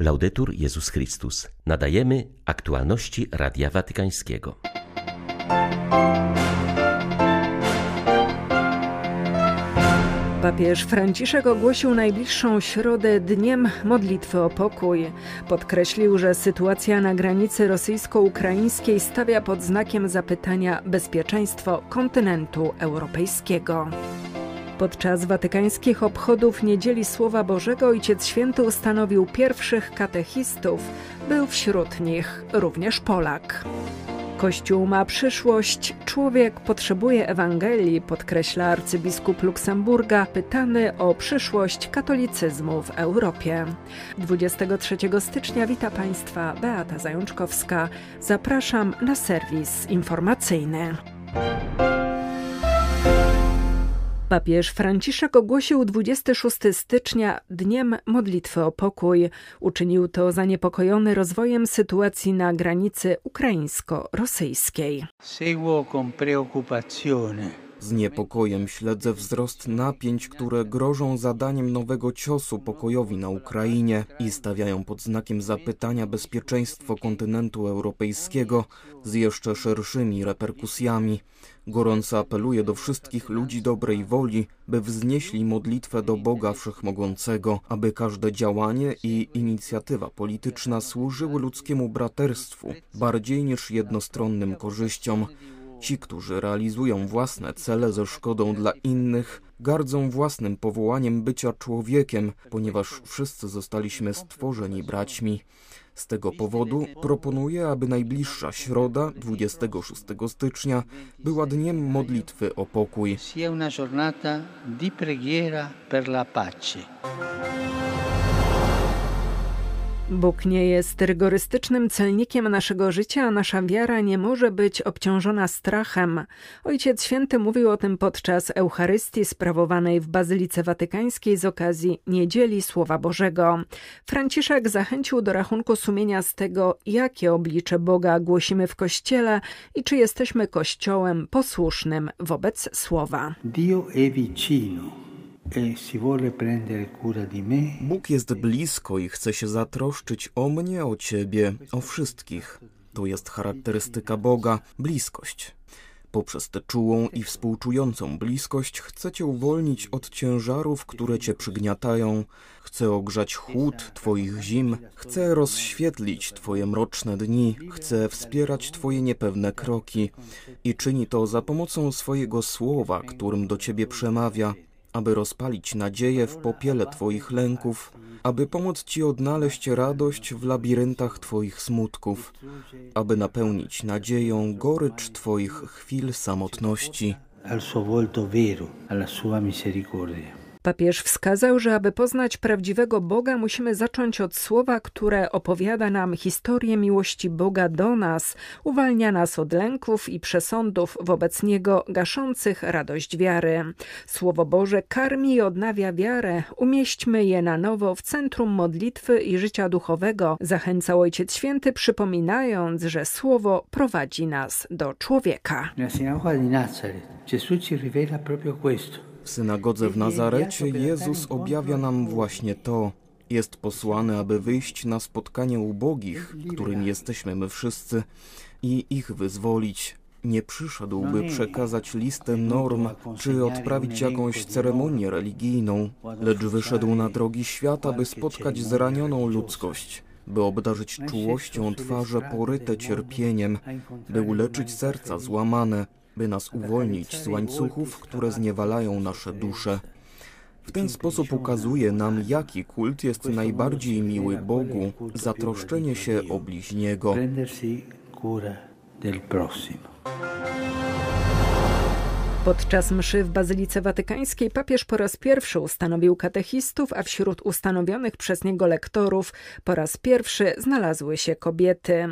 Laudetur Jezus Chrystus. Nadajemy aktualności Radia Watykańskiego. Papież Franciszek ogłosił najbliższą środę dniem modlitwy o pokój. Podkreślił, że sytuacja na granicy rosyjsko-ukraińskiej stawia pod znakiem zapytania bezpieczeństwo kontynentu europejskiego. Podczas watykańskich obchodów Niedzieli Słowa Bożego Ojciec Święty ustanowił pierwszych katechistów. Był wśród nich również Polak. Kościół ma przyszłość, człowiek potrzebuje Ewangelii, podkreśla arcybiskup Luksemburga, pytany o przyszłość katolicyzmu w Europie. 23 stycznia wita Państwa Beata Zajączkowska. Zapraszam na serwis informacyjny. Papież Franciszek ogłosił 26 stycznia Dniem Modlitwy o Pokój. Uczynił to zaniepokojony rozwojem sytuacji na granicy ukraińsko-rosyjskiej. Seguo con preoccupazione z niepokojem śledzę wzrost napięć, które grożą zadaniem nowego ciosu pokojowi na Ukrainie i stawiają pod znakiem zapytania bezpieczeństwo kontynentu europejskiego z jeszcze szerszymi reperkusjami. Gorąco apeluję do wszystkich ludzi dobrej woli, by wznieśli modlitwę do Boga Wszechmogącego, aby każde działanie i inicjatywa polityczna służyły ludzkiemu braterstwu bardziej niż jednostronnym korzyściom. Ci, którzy realizują własne cele ze szkodą dla innych, gardzą własnym powołaniem bycia człowiekiem, ponieważ wszyscy zostaliśmy stworzeni braćmi. Z tego powodu proponuję, aby najbliższa środa, 26 stycznia, była dniem modlitwy o pokój. sia una giornata di preghiera per la pace. Bóg nie jest rygorystycznym celnikiem naszego życia, a nasza wiara nie może być obciążona strachem. Ojciec Święty mówił o tym podczas Eucharystii sprawowanej w Bazylice Watykańskiej z okazji Niedzieli Słowa Bożego. Franciszek zachęcił do rachunku sumienia z tego, jakie oblicze Boga głosimy w Kościele i czy jesteśmy Kościołem posłusznym wobec Słowa. Dio è vicino. E Bóg jest blisko i chce się zatroszczyć o mnie, o ciebie, o wszystkich. To jest charakterystyka Boga bliskość. Poprzez tę czułą i współczującą bliskość chce cię uwolnić od ciężarów, które cię przygniatają, chce ogrzać chłód twoich zim, chce rozświetlić twoje mroczne dni, chce wspierać twoje niepewne kroki i czyni to za pomocą swojego słowa, którym do ciebie przemawia, aby rozpalić nadzieję w popiele Twoich lęków, aby pomóc Ci odnaleźć radość w labiryntach Twoich smutków, aby napełnić nadzieją gorycz Twoich chwil samotności. al suo volto vero, alla sua misericordia. Papież wskazał, że aby poznać prawdziwego Boga, musimy zacząć od słowa, które opowiada nam historię miłości Boga do nas, uwalnia nas od lęków i przesądów wobec Niego, gaszących radość wiary. Słowo Boże karmi i odnawia wiarę. Umieśćmy je na nowo w centrum modlitwy i życia duchowego, zachęcał Ojciec Święty, przypominając, że Słowo prowadzi nas do człowieka. Nella sinagoga di ci proprio questo. W synagodze w Nazarecie Jezus objawia nam właśnie to. Jest posłany, aby wyjść na spotkanie ubogich, którymi jesteśmy my wszyscy, i ich wyzwolić. Nie przyszedł, by przekazać listę norm, czy odprawić jakąś ceremonię religijną, lecz wyszedł na drogi świata, by spotkać zranioną ludzkość, by obdarzyć czułością twarze poryte cierpieniem, by uleczyć serca złamane, by nas uwolnić z łańcuchów, które zniewalają nasze dusze. W ten sposób ukazuje nam, jaki kult jest najbardziej miły Bogu, zatroszczenie się o bliźniego. Podczas mszy w Bazylice Watykańskiej papież po raz pierwszy ustanowił katechistów, a wśród ustanowionych przez niego lektorów po raz pierwszy znalazły się kobiety.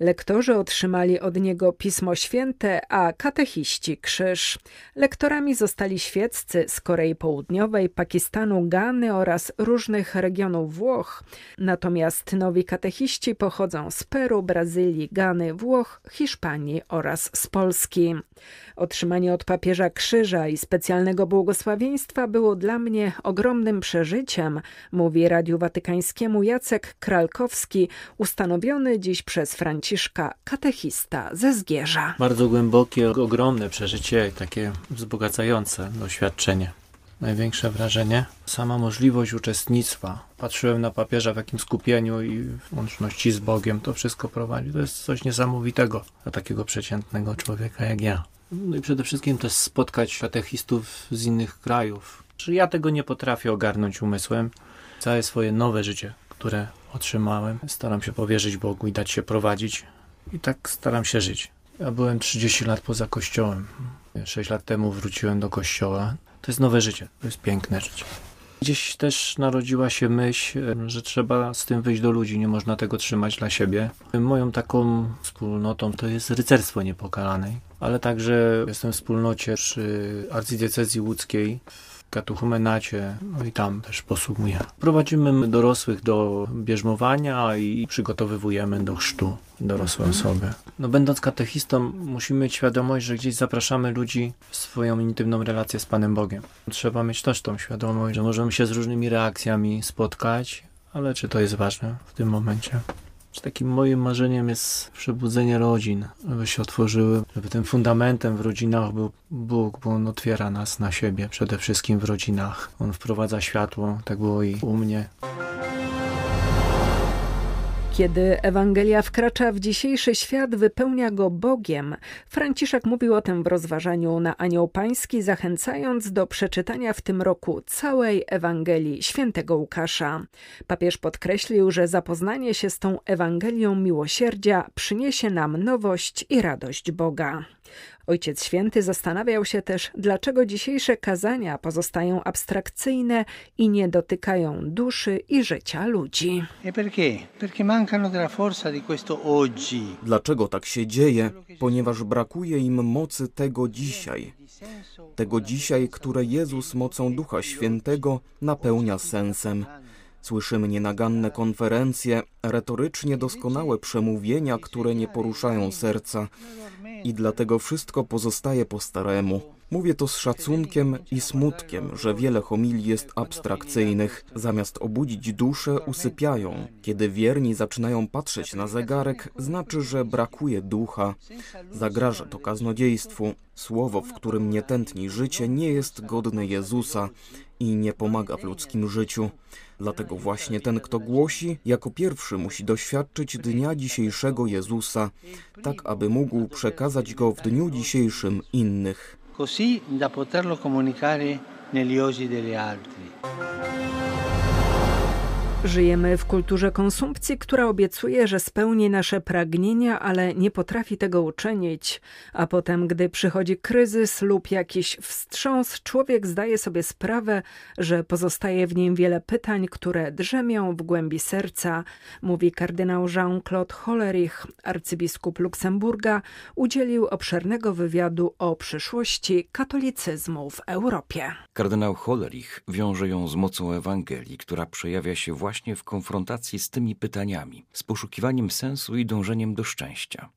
Lektorzy otrzymali od niego Pismo Święte, a katechiści krzyż. Lektorami zostali świeccy z Korei Południowej, Pakistanu, Gany oraz różnych regionów Włoch. Natomiast nowi katechiści pochodzą z Peru, Brazylii, Gany, Włoch, Hiszpanii oraz z Polski. Otrzymanie od papieża papieża krzyża i specjalnego błogosławieństwa było dla mnie ogromnym przeżyciem, mówi Radiu Watykańskiemu Jacek Kralkowski, ustanowiony dziś przez Franciszka katechista ze Zgierza. Bardzo głębokie, ogromne przeżycie, takie wzbogacające doświadczenie. Największe wrażenie sama możliwość uczestnictwa. Patrzyłem na papieża w jakim skupieniu i w łączności z Bogiem to wszystko prowadzi. To jest coś niesamowitego dla takiego przeciętnego człowieka jak ja. No i przede wszystkim też spotkać katechistów z innych krajów. Czy ja tego nie potrafię ogarnąć umysłem? Całe swoje nowe życie, które otrzymałem, staram się powierzyć Bogu i dać się prowadzić. I tak staram się żyć. Ja byłem 30 lat poza kościołem. 6 lat temu wróciłem do kościoła. To jest nowe życie, to jest piękne życie. Gdzieś też narodziła się myśl, że trzeba z tym wyjść do ludzi, nie można tego trzymać dla siebie. Moją taką wspólnotą to jest rycerstwo niepokalanej, ale także jestem w wspólnocie przy arcydiecezji łódzkiej katechumenacie, no i tam też posługuje. Prowadzimy dorosłych do bierzmowania i przygotowywujemy do chrztu dorosłe mhm. osoby. No będąc katechistą musimy mieć świadomość, że gdzieś zapraszamy ludzi w swoją intymną relację z Panem Bogiem. Trzeba mieć też tą świadomość, że możemy się z różnymi reakcjami spotkać, ale czy to jest ważne w tym momencie? Takim moim marzeniem jest przebudzenie rodzin, żeby się otworzyły, żeby tym fundamentem w rodzinach był Bóg, bo On otwiera nas na siebie, przede wszystkim w rodzinach. On wprowadza światło, tak było i u mnie. Kiedy Ewangelia wkracza w dzisiejszy świat, wypełnia go Bogiem. Franciszek mówił o tym w rozważaniu na Anioł Pański, zachęcając do przeczytania w tym roku całej Ewangelii świętego Łukasza. Papież podkreślił, że zapoznanie się z tą Ewangelią miłosierdzia przyniesie nam nowość i radość Boga. Ojciec Święty zastanawiał się też, dlaczego dzisiejsze kazania pozostają abstrakcyjne i nie dotykają duszy i życia ludzi. E dlaczego tak się dzieje? Ponieważ brakuje im mocy tego dzisiaj. Tego dzisiaj, które Jezus mocą Ducha Świętego napełnia sensem. Słyszymy nienaganne konferencje, retorycznie doskonałe przemówienia, które nie poruszają serca i dlatego wszystko pozostaje po staremu. Mówię to z szacunkiem i smutkiem, że wiele homilii jest abstrakcyjnych. Zamiast obudzić duszę, usypiają. Kiedy wierni zaczynają patrzeć na zegarek, znaczy, że brakuje ducha. Zagraża to kaznodziejstwu. Słowo, w którym nie tętni życie, nie jest godne Jezusa i nie pomaga w ludzkim życiu. Dlatego właśnie ten, kto głosi, jako pierwszy musi doświadczyć dnia dzisiejszego Jezusa, tak aby mógł przekazać go w dniu dzisiejszym innych. Così da poterlo comunicare negli oggi degli altri. Żyjemy w kulturze konsumpcji, która obiecuje, że spełni nasze pragnienia, ale nie potrafi tego uczynić. A potem, gdy przychodzi kryzys lub jakiś wstrząs, człowiek zdaje sobie sprawę, że pozostaje w nim wiele pytań, które drzemią w głębi serca, mówi kardynał Jean-Claude Hollerich, arcybiskup Luksemburga, udzielił obszernego wywiadu o przyszłości katolicyzmu w Europie. Kardynał Hollerich wiąże ją z mocą Ewangelii, która przejawia się właśnie właśnie w konfrontacji z tymi pytaniami, z poszukiwaniem sensu i dążeniem do szczęścia.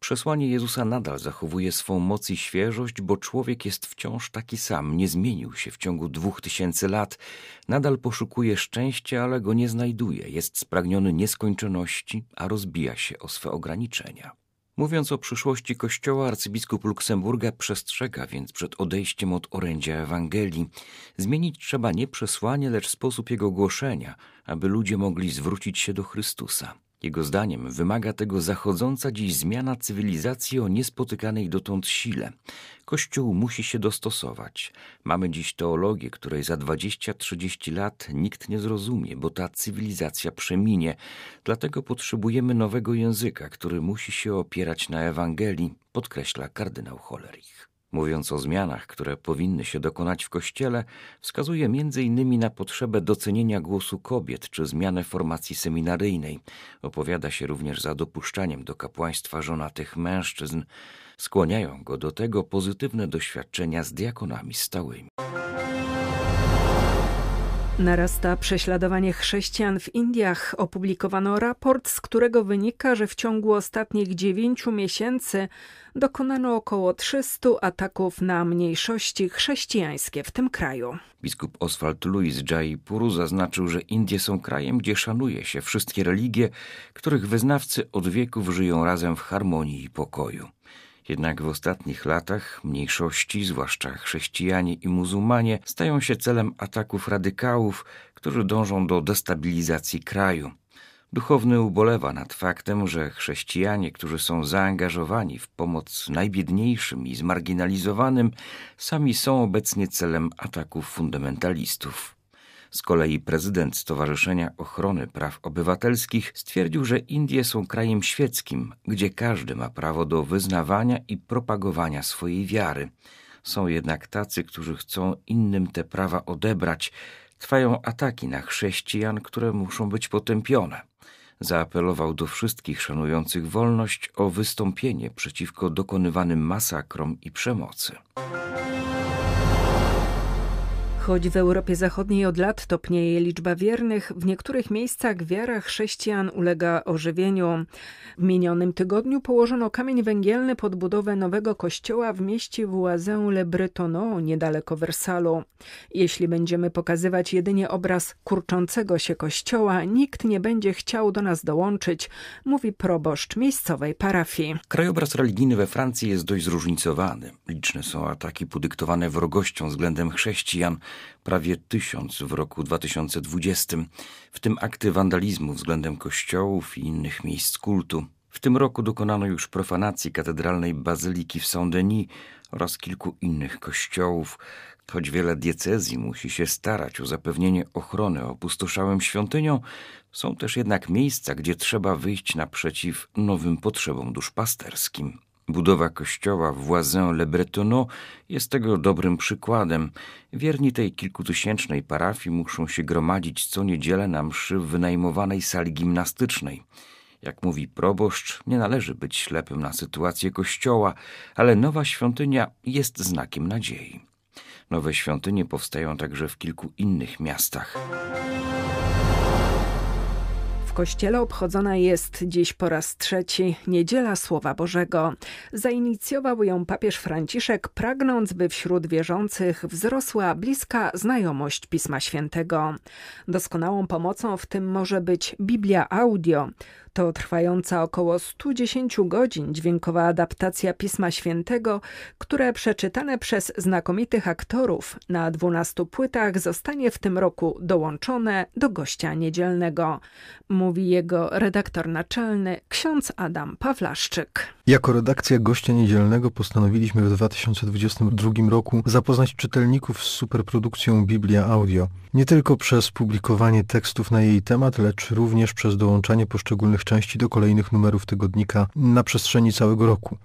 Przesłanie Jezusa nadal zachowuje swą moc i świeżość, bo człowiek jest wciąż taki sam, nie zmienił się w ciągu dwóch tysięcy lat, nadal poszukuje szczęścia, ale go nie znajduje, jest spragniony nieskończoności, a rozbija się o swe ograniczenia. Mówiąc o przyszłości Kościoła, arcybiskup Luksemburga przestrzega więc przed odejściem od orędzia Ewangelii. Zmienić trzeba nie przesłanie, lecz sposób jego głoszenia, aby ludzie mogli zwrócić się do Chrystusa. Jego zdaniem wymaga tego zachodząca dziś zmiana cywilizacji o niespotykanej dotąd sile. Kościół musi się dostosować. Mamy dziś teologię, której za 20-30 lat nikt nie zrozumie, bo ta cywilizacja przeminie. Dlatego potrzebujemy nowego języka, który musi się opierać na Ewangelii, podkreśla kardynał Hollerich. Mówiąc o zmianach, które powinny się dokonać w Kościele, wskazuje m.in. na potrzebę docenienia głosu kobiet czy zmianę formacji seminaryjnej. Opowiada się również za dopuszczaniem do kapłaństwa żonatych mężczyzn. Skłaniają go do tego pozytywne doświadczenia z diakonami stałymi. Narasta prześladowanie chrześcijan w Indiach. Opublikowano raport, z którego wynika, że w ciągu ostatnich dziewięciu miesięcy dokonano około 300 ataków na mniejszości chrześcijańskie w tym kraju. Biskup Oswald Louis Jaipuru zaznaczył, że Indie są krajem, gdzie szanuje się wszystkie religie, których wyznawcy od wieków żyją razem w harmonii i pokoju. Jednak w ostatnich latach mniejszości, zwłaszcza chrześcijanie i muzułmanie, stają się celem ataków radykałów, którzy dążą do destabilizacji kraju. Duchowny ubolewa nad faktem, że chrześcijanie, którzy są zaangażowani w pomoc najbiedniejszym i zmarginalizowanym, sami są obecnie celem ataków fundamentalistów. Z kolei prezydent Stowarzyszenia Ochrony Praw Obywatelskich stwierdził, że Indie są krajem świeckim, gdzie każdy ma prawo do wyznawania i propagowania swojej wiary. Są jednak tacy, którzy chcą innym te prawa odebrać. Trwają ataki na chrześcijan, które muszą być potępione. Zaapelował do wszystkich szanujących wolność o wystąpienie przeciwko dokonywanym masakrom i przemocy. Choć w Europie Zachodniej od lat topnieje liczba wiernych, w niektórych miejscach wiara chrześcijan ulega ożywieniu. W minionym tygodniu położono kamień węgielny pod budowę nowego kościoła w mieście Voisin-le-Bretonneau, niedaleko Wersalu. Jeśli będziemy pokazywać jedynie obraz kurczącego się kościoła, nikt nie będzie chciał do nas dołączyć, mówi proboszcz miejscowej parafii. Krajobraz religijny we Francji jest dość zróżnicowany. Liczne są ataki podyktowane wrogością względem chrześcijan, prawie tysiąc w roku 2020, w tym akty wandalizmu względem kościołów i innych miejsc kultu. W tym roku dokonano już profanacji katedralnej bazyliki w Saint-Denis oraz kilku innych kościołów, choć wiele diecezji musi się starać o zapewnienie ochrony opustoszałym świątyniom, są też jednak miejsca, gdzie trzeba wyjść naprzeciw nowym potrzebom duszpasterskim. Budowa kościoła w Voisin-le-Bretonneau jest tego dobrym przykładem. Wierni tej kilkutysięcznej parafii muszą się gromadzić co niedzielę na mszy w wynajmowanej sali gimnastycznej. Jak mówi proboszcz, nie należy być ślepym na sytuację kościoła, ale nowa świątynia jest znakiem nadziei. Nowe świątynie powstają także w kilku innych miastach kościele obchodzona jest dziś po raz trzeci Niedziela Słowa Bożego. Zainicjował ją papież Franciszek, pragnąc, by wśród wierzących wzrosła bliska znajomość Pisma Świętego. Doskonałą pomocą w tym może być Biblia Audio. To trwająca około 110 godzin dźwiękowa adaptacja Pisma Świętego, które przeczytane przez znakomitych aktorów na 12 płytach zostanie w tym roku dołączone do gościa niedzielnego, mówi jego redaktor naczelny ksiądz Adam Pawlaszczyk. Jako redakcja gościa niedzielnego postanowiliśmy w 2022 roku zapoznać czytelników z superprodukcją Biblia Audio. Nie tylko przez publikowanie tekstów na jej temat, lecz również przez dołączanie poszczególnych części do kolejnych numerów tygodnika na przestrzeni całego roku.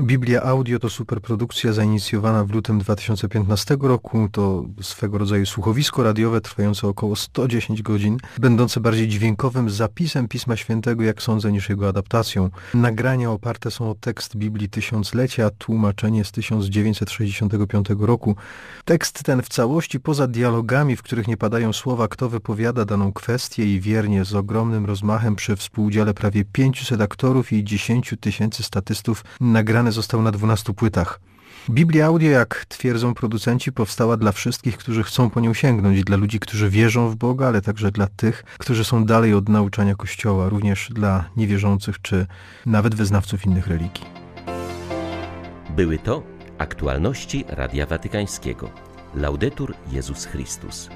Biblia Audio to superprodukcja zainicjowana w lutym 2015 roku. To swego rodzaju słuchowisko radiowe trwające około 110 godzin, będące bardziej dźwiękowym zapisem Pisma Świętego, jak sądzę, niż jego adaptacją. Nagrania oparte są o tekst Biblii Tysiąclecia, tłumaczenie z 1965 roku. Tekst ten w całości, poza dialogami, w których nie padają słowa, kto wypowiada daną kwestię i wiernie z ogromnym rozmachem przy współudziale prawie 500 aktorów i 10 tysięcy statystów nagrany został na 12 płytach. Biblia Audio, jak twierdzą producenci, powstała dla wszystkich, którzy chcą po nią sięgnąć, dla ludzi, którzy wierzą w Boga, ale także dla tych, którzy są dalej od nauczania Kościoła, również dla niewierzących czy nawet wyznawców innych religii. Były to aktualności Radia Watykańskiego. Laudetur Jezus Chrystus.